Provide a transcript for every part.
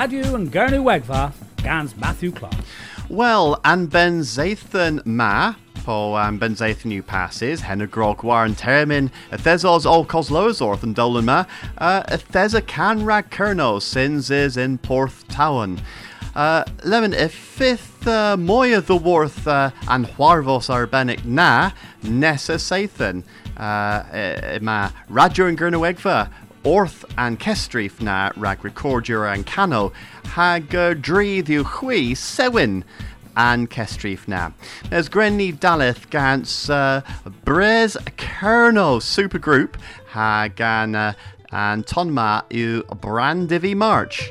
Radio and Gernu Wegva, Gans Matthew Clark. Well, and Ben Zathan Ma, po am Ben Zathan new passes, Henna Grog war and Termin, Ethezos all Coslozorth and Dolan Ma, uh, Etheza can rag Kerno, sins is in Porth Town. Uh, Lemon, if fifth uh, Moya the Worth uh, and Huarvos Arbenic Na, Nessa Sathan, uh, ma Radio and Gernawegva, Orth and Kestrif na rag recordior and cano, hag uh, dri the hui sewin and Kestrif na. There's Grenny Daleth gans uh, Brez Kerno supergroup hag an uh, and Tonma u Brandivi March.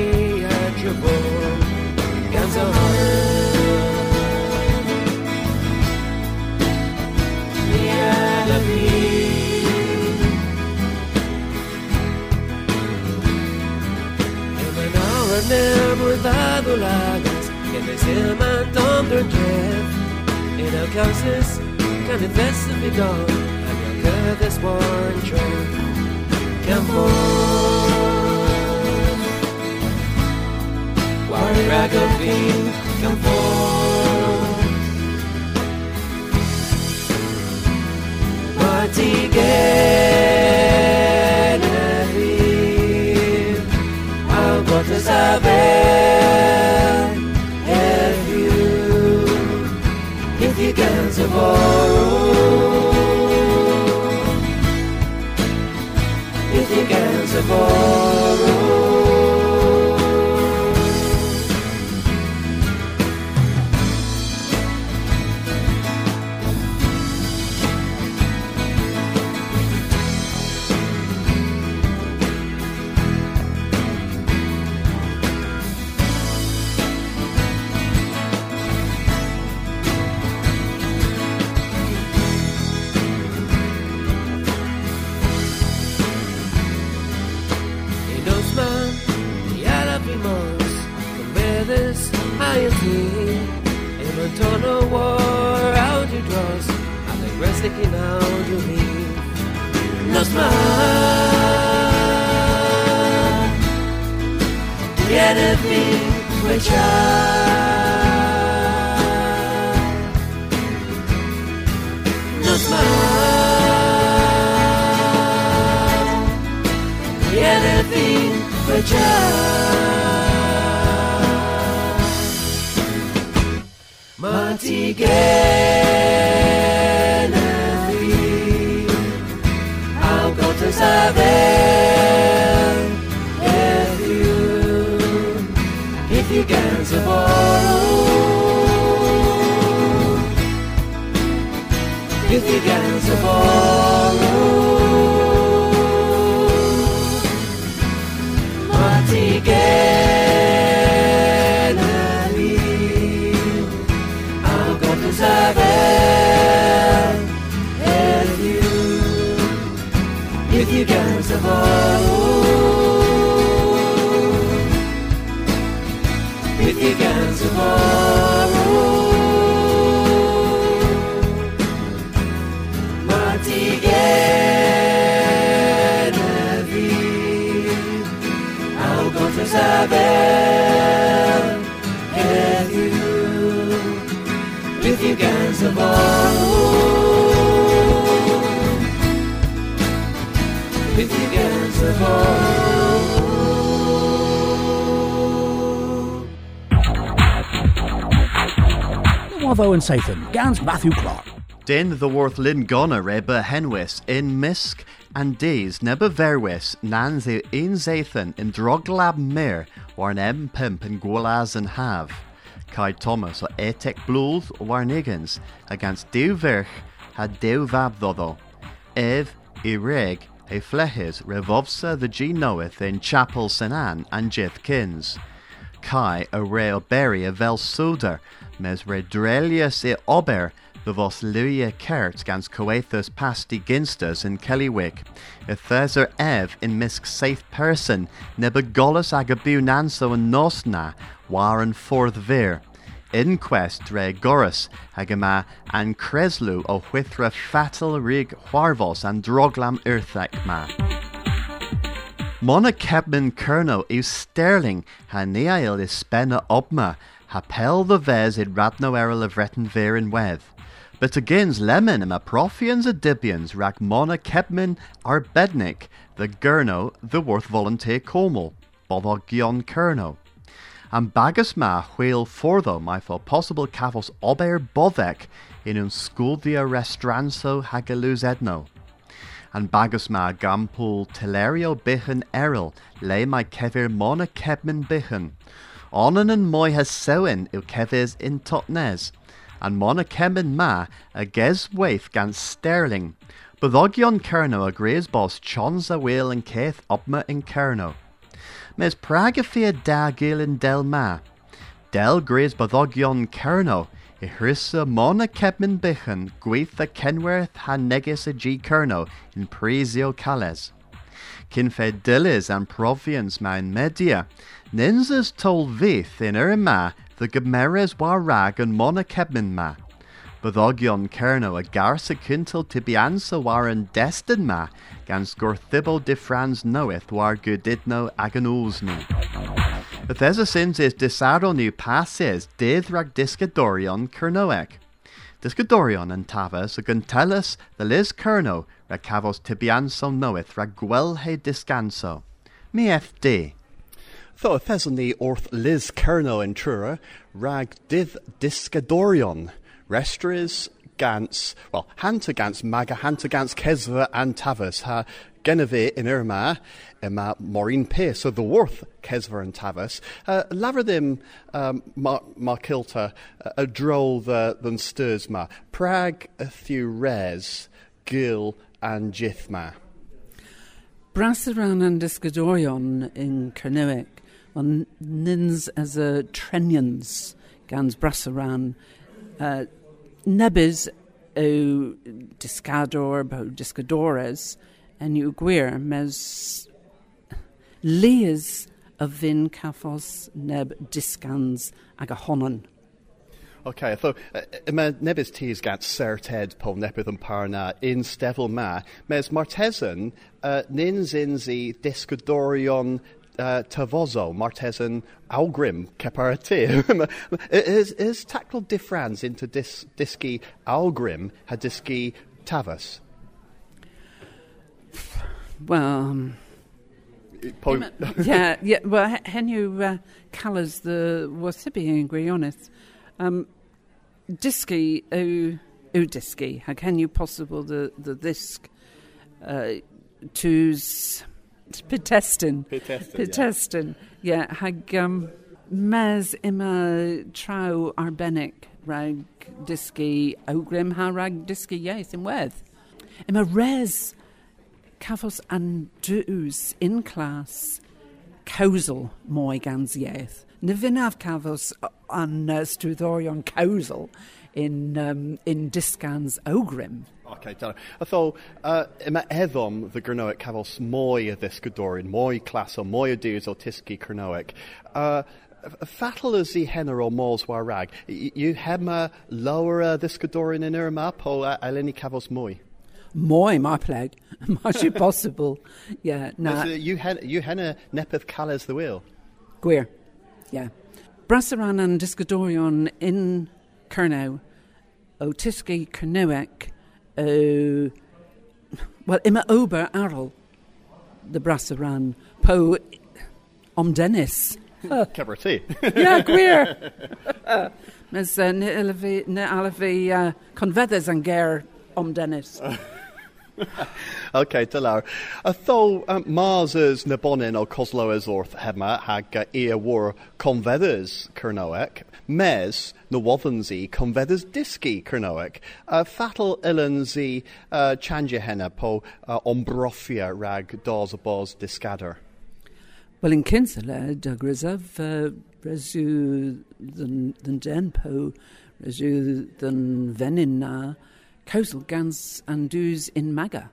lagas que dom der jeff in a causes can it best be gone and your good this one trip come on why rag of being come on Marty I'll go to saber tomorrow if you can tomorrow Wavo and Gans Matthew Clark. Din the worth lin gonna reba henwis in misk and days neba verwis nan the een zathan in droglab mir war an em pimp and gwalaz and have. Kai Thomas o etek blúð war niggins against dew virch had dew vab ddodo. Ev i reg e flehis revovsa the G knoweth in chapel Sanan and Jith kins. Kai a reo berry a vel suder, mes redrelius e ober, the vos luia kert gans coethus pasti ginstas in Kellywick. E theser ev in misk safe person, nebagolus agabu nanso and nosna, waren forth vir. Inquest dre gorus hagama and creslu o whithra fatal rig huarvos and droglam ma. Mona Kepman Kerno is sterling ha neail is spenna obma ha pel the vez id radno eril of retin in weth. But agains lemon ima profians a dibians rag Mona Kepman ar bednik the Gurno the worth volunteer comel bodog Kerno. And bagus ma whale fortho my for possible cavos ober bodek in un sculdia restranso hagaluz edno and bagus ma gampul telerio bichen eril le my kevir mona kebmin bichen. Onan and moi has sewin il kevirs in totnes, and mona kebmin ma a ges waif gan sterling. Bodogyon kerno a graze boss chons a wheel and keth opma in kerno. Mes praga fia da gilin del ma. Del graze bodogyon kerno. I hrissa mona kebmin bichen gweith a kenwerth ha negus a g kerno in presio cales. Cyn fe dilis and provians ma in media. Nins is tol vith in er ma the gymeres war rag and mona kebmin ma. Byddogion Cerno a garsa cyntal tibiansa war yn destyn ma, gan sgwrthibo diffrans knoweth war gydidno ag yn ni. Bethesda sins is new passes dydd rag discadorion Cernoeg. Discadorion ag yn telus the lis Cerno rag cafos tibianso knoweth rag gwelhe discanso. Mi FD. Tho y ni orth lis Cerno in trura rag dydd discadorion Restris gans, well, hanta gans maga hanta gans kesva and tavas ha geneve in irma ima morin pe so the worth kesva and tavas uh, laver them um, uh, a droll the than Sturzma, Prague, prag a few res gil and jithma. Brassaran and Discadorion in Kernuic on nins as a trenians gans Brassaran uh, nebys yw discador, bo discadoras, yn yw gwir, mes leas a fyn caffos neb discans ag a honon. Okay, so mae nebys tis gant serted pob nebydd yn parna in stefel ma. Mes martesan uh, nyn zyn zi uh, Tavozo, Martesan Algrim, Keparati. is, is tactile difference into dis, Diski Algrim, Hadiski Tavas? Well, um, po- yeah, yeah. Well, hen you uh, colours the wasabi in Grionis. Um, diski o o diski. How can you possible the the disc uh, Pitestin. Petestin. Pitestin. Yeah. yeah hag um, mes ima traw arbennig rag disgu ogrim ha rag disgu iaith yn wedd. Ima res cafos an drws in class cawsel moi gans. Na finaf cafos an uh, strwyddorion cawsel in, um, in disgans awgrym. Okay, dyna. Atho, uh, yma eddom the Gyrnoic cafos mwy y ddisgydorin, mwy clas o, mwy o diws o tisgu Gyrnoic. Uh, fatal is i henner o mors war rag. You hema lower uh, ddisgydorin yn yr yma po uh, eleni cafos mwy? Mwy, my pleg. Much possible. Yeah, na. You henna nepeth cales the wheel? Gwir, yeah. Brasaran and Discadorion in Cernow, o Cernowic, o... Wel, ima ober arol, the Brasaran, po om Dennis. Cabaret. yeah, queer. Mes uh, ne ala fi uh, confedders yn ger om Dennis. okay, dylar. A tho um, Mars is na bonin o Coslo is orth hema hag uh, ia war confedders Cernoec. Mes na wothansi confedders diski Cernoec. Uh, fatal ilansi uh, po uh, ombrofia rag dos bos discader. Wel, yn cynsyle, Doug Rizaf, uh, resu dyn den po, resu dyn fenin na, Causal gans and andús in maga.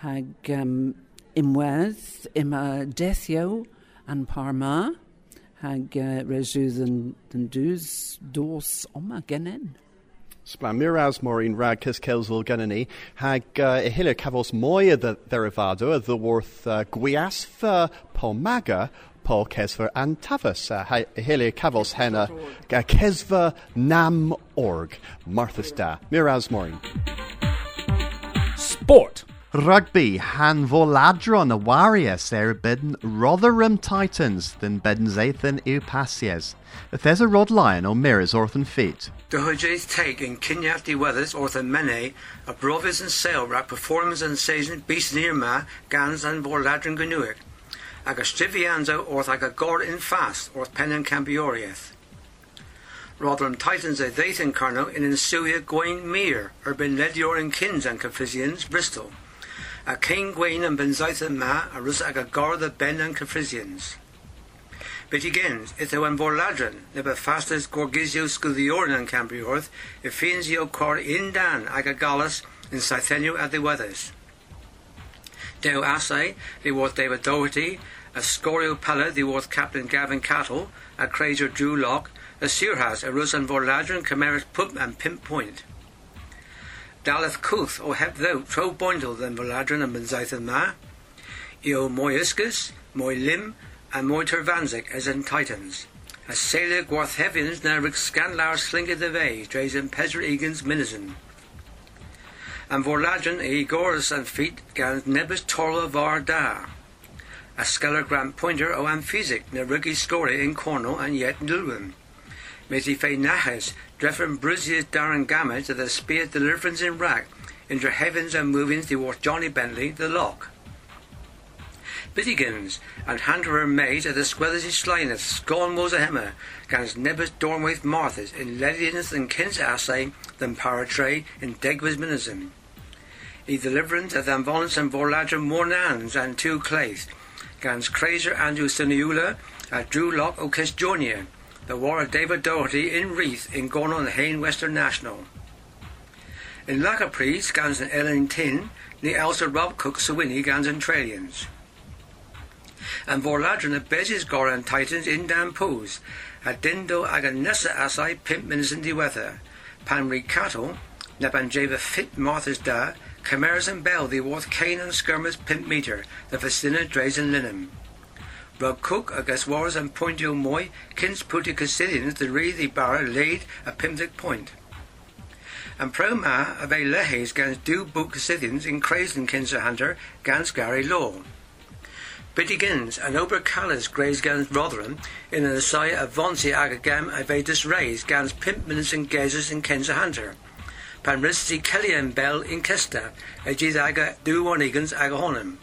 Hag um, imwedd ima dethio an parma hag uh, resu den, den dus dos oma genen. Splan miraz morin rag cys celsol gynnu hag uh, ehile cafos mwy y dderifado y ddywrth uh, gwiasf uh, pomaga Paul Kesver and Tavas, uh, Hele Cavos Henna, Kesver Nam Org, Martha's Da, Miraz Morin. Sport. Rugby, Han Voladron, a warrior, Sarah Bidden, Rotherham Titans, than Bidden Zathan Upasies. If there's a Rod Lion or Mirrors Orthan Feet. The Hujay's take in Kinyati Weathers, Orthan Mene, a Brovis and Sail Rap performance and season Beast Nirma, Gans and Voladron Ganuic agus stivianza orth ag a gor in fast orth penan cambioriath. Rotherham Titans a in carno in ensuia Gwain Mere, or ben ledior in kins and Cafrisians, Bristol. A king Gwain and ben zaitha ma a rus ag a gor the ben and Cafrisians. But again, it when vorladran, nebe fastas gorgizio scudiorin and cambriorth, if fienzio cor in dan ag a in Cythenio at the weathers. Dale Assay, the worth David Doherty, a Scorio Pella, the worth Captain Gavin Cattle, a Crazer Drew Lock, a Searhas, a Rusan Vorladron, Camaris Pup and Pimp Point. Daleth Kuth, o heb thou, tro boindel than Vorladron and Benzaithan Ma, Eo Moyuscus, Moy Lim, and Moy Tervanzik as in Titans. A sailor gwarth heavens na rig the vey, drays in Pesra Egan's minizen. And Vorladron e Goras and feet gans nebus torla var da. A skeller grand pointer o amphysic na ruggy scory in Cornwall and yet Nulwyn. Meti fe nahes, dreffen brusius darren gamage that the spear deliverance in rack, into heavens and movings worth Johnny Bentley, the lock. Bittigans, and Handerer maid at the squethers is slineth, scorn was a hemmer, gans nebbers dormwaith marthas, in lediness and kins assay, than paratray, in degwas minism. E deliverance them volants and vorladra mornans and two clays, gans crazer Andrew Siniula, at Drew Lock o Jonia, the war of David Doherty in Wreath in Gorno and Hain Western National. In Lacapri, gans and Ellen Tin, the Elsa Rob Cook Sawini gans and Tralians and vorladron of Bezis Goran Titans in Dampos, a dindo ag nessa asai pimp minutes in diwether, pan ricato, nabanjeva fit marthas da, chimeras and bell the worth cane and skirmers pimp meter, the festina drays and linen. Rug cook agus wars and pointio moy, kins puti cassidians the re the barra laid a pimtic point. And pro ma of a lehes gans do book cassidians in crazen kinsa hunter gans Gary law. Bidigins and ober callas graze gans Rotherham in an asai of vonsi agagam avedus rays gans pimp minutes and gazers in Kenza Hunter. Pan risti Kellyan bell in Kesta, a gis aga du wanigans agahonim.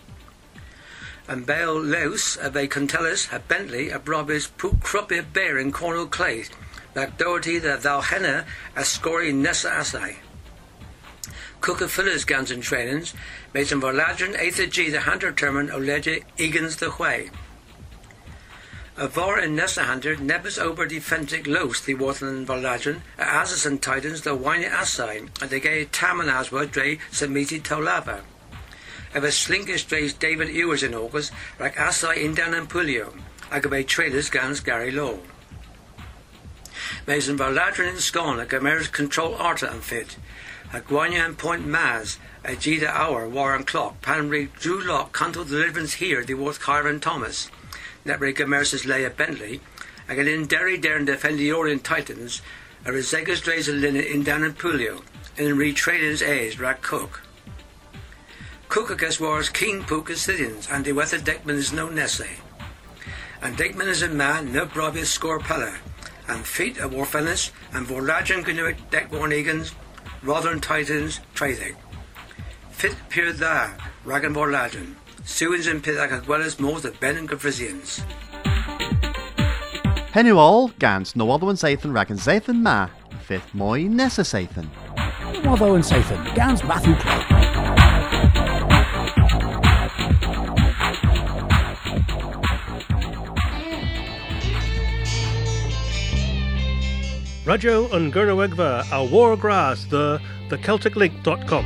And Bell Leus a ve Contellis a Bentley a Brobis cruppy bear in Cornwall Clay, like Doherty the thou henna a nessa asai. Cooker Fillers guns and trainings, made some Aether G the hunter termin Oleje Egans the Way. A vor in Nessa Hunter, Nebus Ober Defensic Los the Worthland Vorladron, a Asus and Titans the Wine Assai, and the gay Taman Aswa Dre Samiti Tolava. Of a slinkish Dre's David Ewers in August, like Assai in Dan and Pulio, Agabe Traders guns Gary Law. Mason Vorladron in Scone, a Gamer's Control Arta and Fit, a Guanyan Point Maz, a Jida Hour, Warren Clock, Panrig Drew Lock, Canto Deliverance here, the Worth Carvin Thomas, Nebre Gamersis Leia Bentley, a in Derry Dern defend the Orient Titans, a Rezegas Drays of Linen in Dan and Pulio, and Retraders A's Rack Cook. Cook against wars King Pook and Scythians, and the Weather Deckman is no Nesse. And Deckman is a man, no Brobius score and feet of Warfenis, and Vorlajan Gnuic Deckborn Egans, Rotherham Titans, Traethig. Fit peer da, Ragan Vorlajan. Suins and Pithak as well as most of Ben and Gavrizians. Hennu all, gans no other one Sathan Ragan Zathan ma, fifth moi Nessa Sathan. Watho and Sathan, Gans Matthew Clark. Radio and Gurnawegva, our war grass, the thecelticlink.com.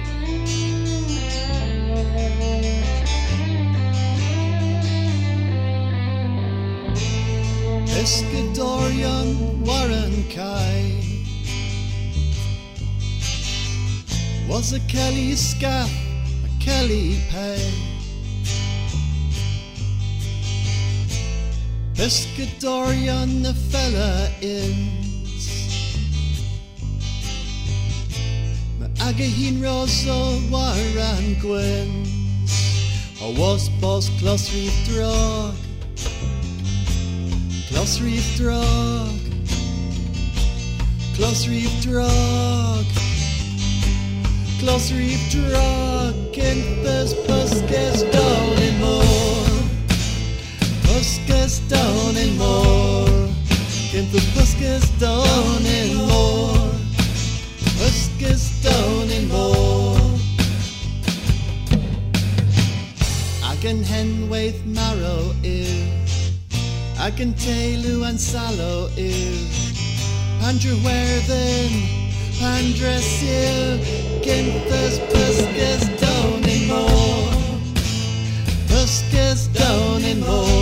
Warren Kai was a Kelly scaff, a Kelly pay. Pescadorian the fella ins. Ma agahin rosa waran gwens. A was boss close reef drug. Close reef drug. Close reef drug. Close reef drug. And this puskas down and more. Puskas down and more. Can the puskas down and more. Puskas stone and more. I can hen with marrow ear. I can tailu and sallow ear. Andrew where then? Andres ear. Kinthus puskas stone and more. Puskas stone and more.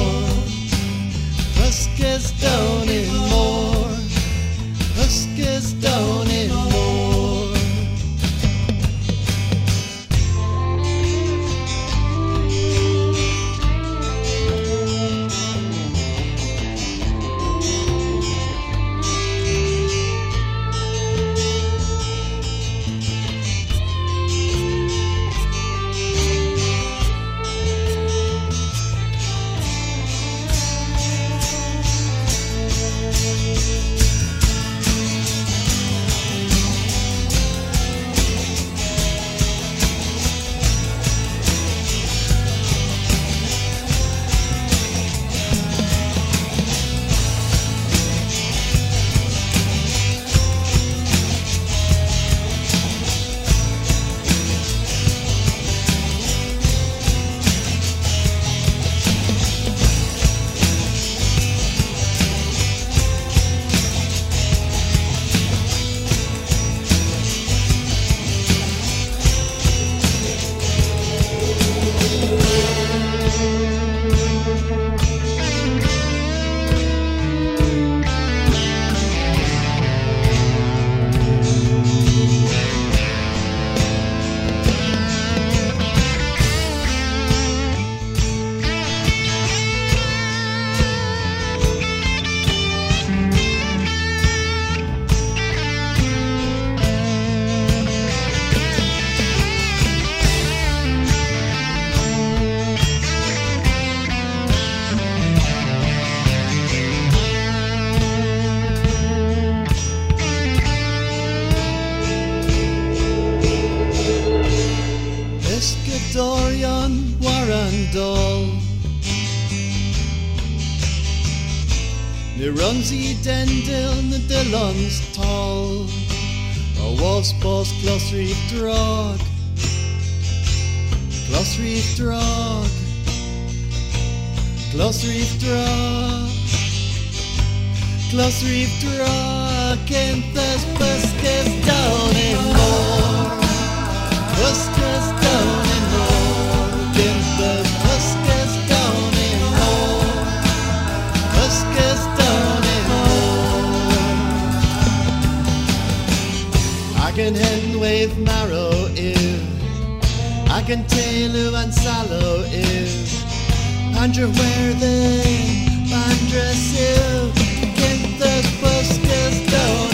Srivdra rock and more. Buscas down and more. I can hen with marrow is I can tailor and sallow is Pandra where they pandra silver las moscas de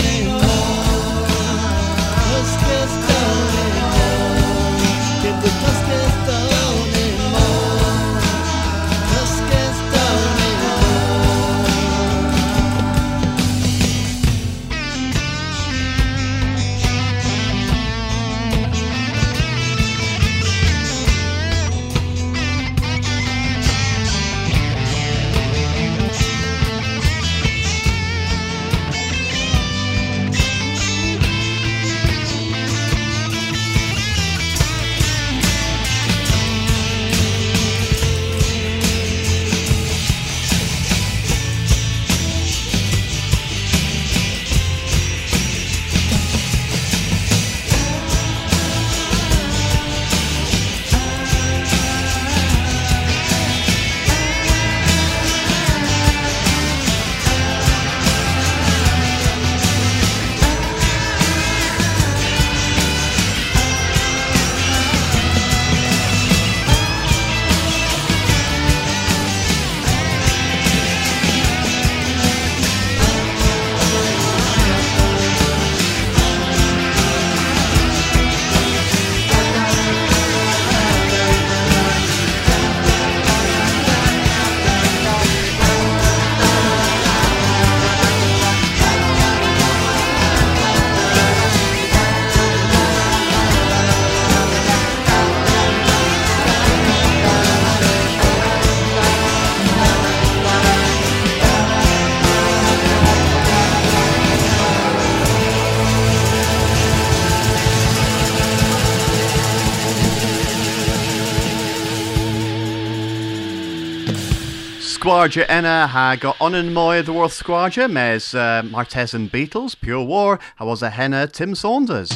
squadja enna ha on and moy the world Squadra, mes uh, and Beatles Pure War I was a henna Tim Saunders.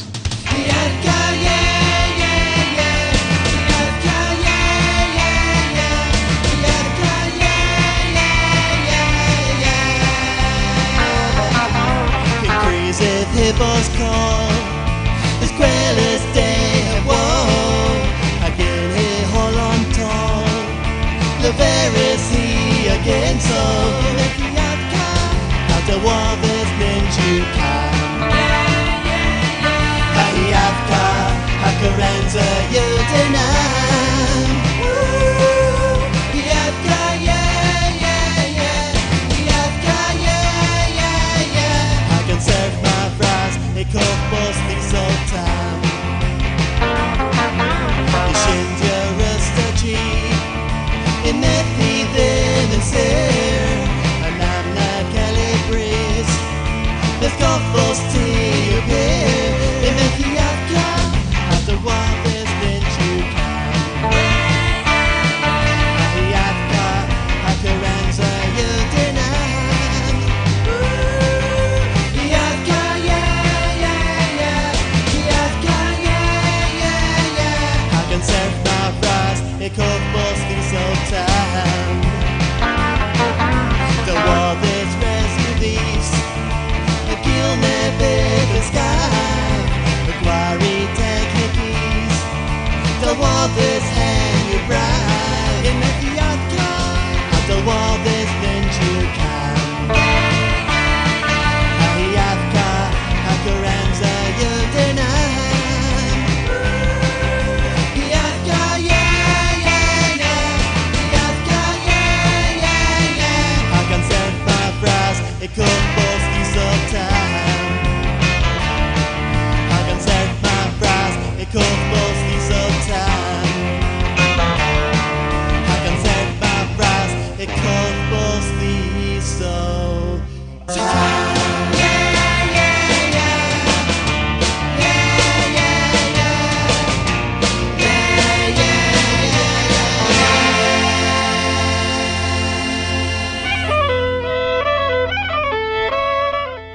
Hippos call the world has been too kind. Hey, you deny.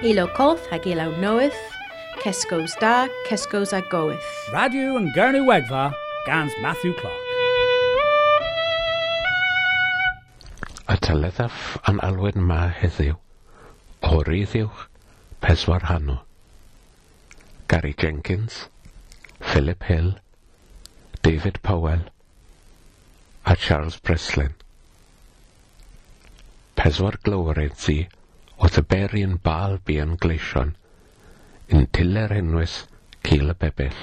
Ilo Colf hag Ilo noeth, Cesgos da, Cesgos a goeth. Radio yn Gernu Wegfa, gans Matthew Clark. Y tyleddaf yn alwyd ma heddiw, o ryddiwch, peswar hanw. Gary Jenkins, Philip Hill, David Powell a Charles Breslin. Peswar glywrydd ddi oedd y beri'n bal bu yn gleision, yn tiler enwys cil y bebyll.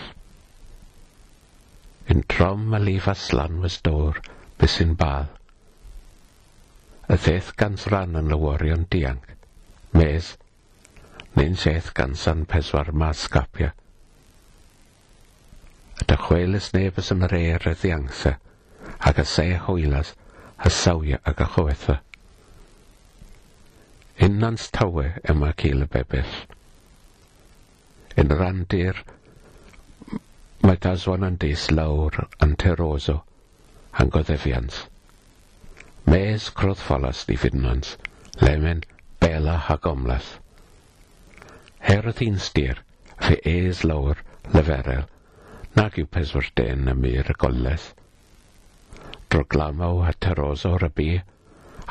Yn trom a lif aslan was dor, bys yn bal. Y ddeth gans ran yn lyworion dianc, mes, neu'n seth gans an peswar mas gapia. A dy chwelys nefys yn yr eir y ddiangsa, ac y se hwylas, a sawia ac a chwetha. Innans tawe yma cael y bebell. Yn randir, mae daswan yn deis lawr yn teroso, yn goddefians. Mes croddfolas di fydnans, lemen bela ha gomlas. y ddyn styr, fe ees lawr leferel, nag yw peswyr den y mir y goles. Droglamau a teroso ar y bu,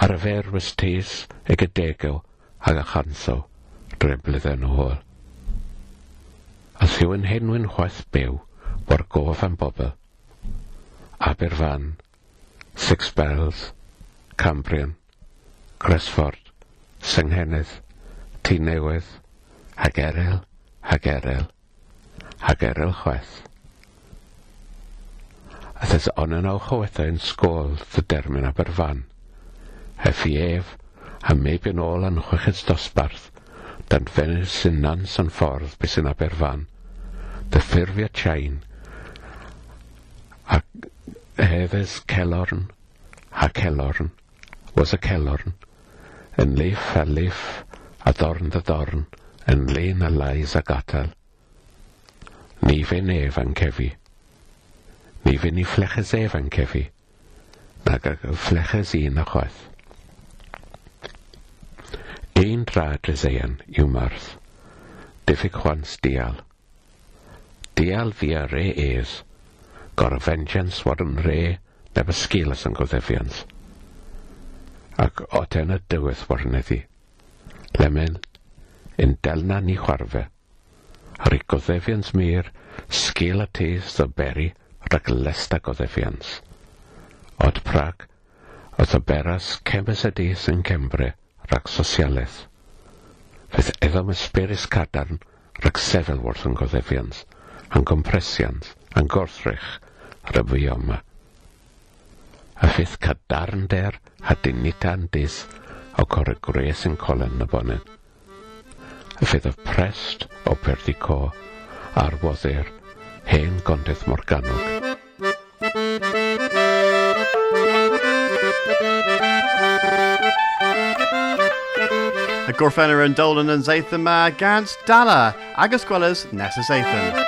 ar y ferwys tis ag y degew ag a chansaw drwy blydden o hôl. Os yw yn henwyn chwaith byw, o'r gof am bobl, Aberfan, Six Bells, Cambrian, Gresford, Senghenydd, Tŷ Newydd, Hagerel, Hagerel, Hagerel Chweth. It is on yn awchowethau yn sgôl the dermyn Aberfan. Heffi ef, a meb yn ôl yn chweched dosbarth, dan fenyr sy'n nans yn ffordd bys yn Aberfan, dy ffurfio Chain, a hefes Celorn, a Celorn, was a Celorn, yn leif a leif a dorn dy dorn, yn lein a lais a gatal. Ni fe nef yn cefi, ni fe ni fleches ef yn cefi, nag ag fleches un a chwaith. Dyn traed Rhyseian yw marth. diffyg chwans dial. Dial fi a re ees, gor vengeance war yn re, neb ysgilus yn goddefians. Ac o ten y dywydd warneddi, lemyn, yn delna ni chwarfe, ar ei goddefians mir, sgil a tes o beri rhag lesta goddefians. Od prag, oedd o beras cemes y dis yn Cembre, rhag sosialaeth. Fydd eddom ysberis cadarn rhag sefelwrth yn goddefians, a'n gompresians, yn gorthrych ar y yma. A fydd cadarn der a dinitan dis o cor y gres yn colen y bonen. A fydd y prest o perdico a'r woddir hen gondeth morganwg. Gorffenner yn Dolan and Zaethon yma gant dala agos gwelys nes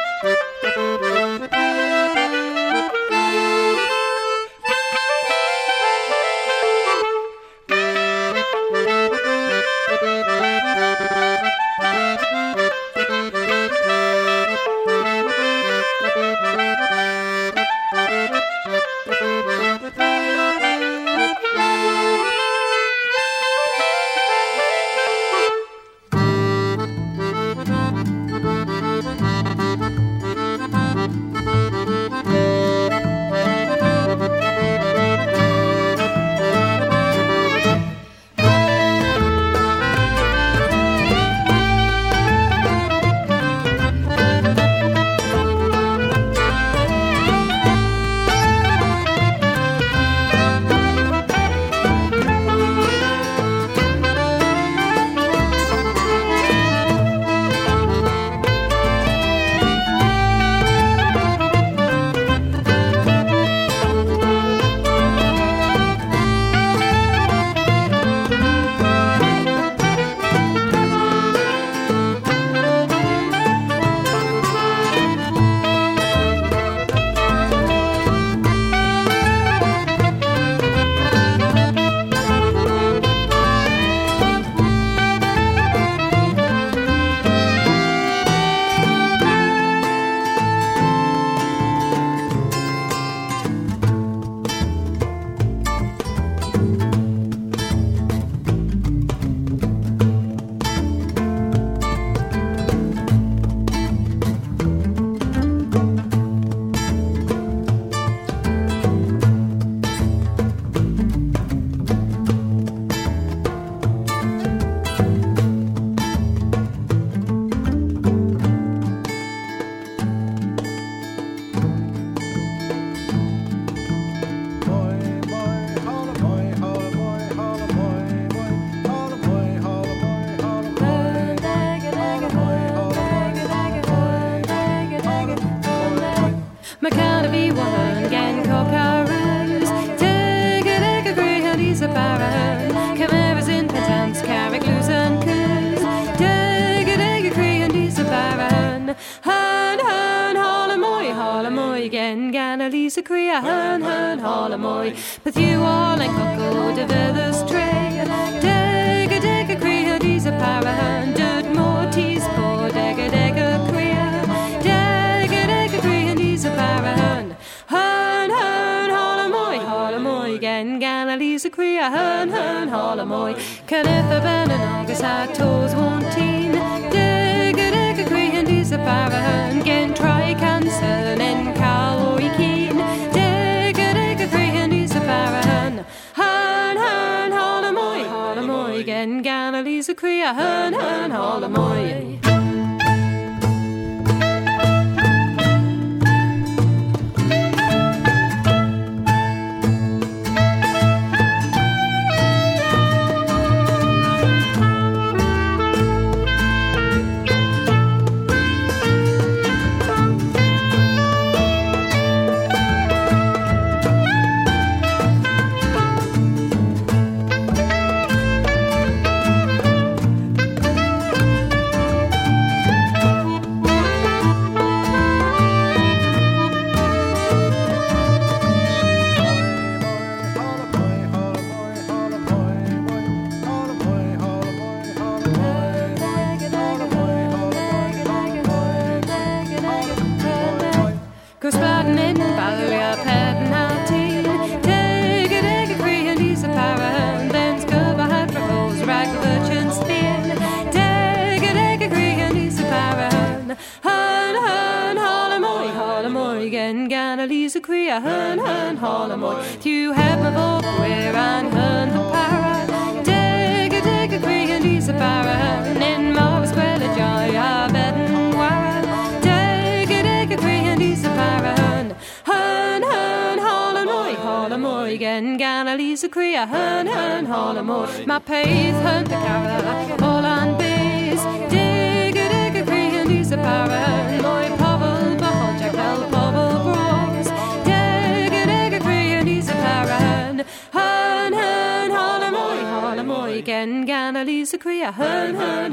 lisa crea hun hun holamoy. But you all and coco de feathers tray. A dig a grey and he's a baron. Dud more teas for dig a dig a crea. Dig a dig a grey and he's a gen gana lisa crea hun hun holamoy. Kenneth a ben and August had toes one teen. Dig a dig a grey and he's a baron. Gen gana lisa crea hun hun lisa cree a hun hun holamoy. My paith hun the cara all on base. Dig a dig a cree and he's a parent. Moy pobble buckle jack bell pobble bros. Dig a dig a cree and he's a parent. Hun hun holamoy holamoy gen gana lisa cree a hun hun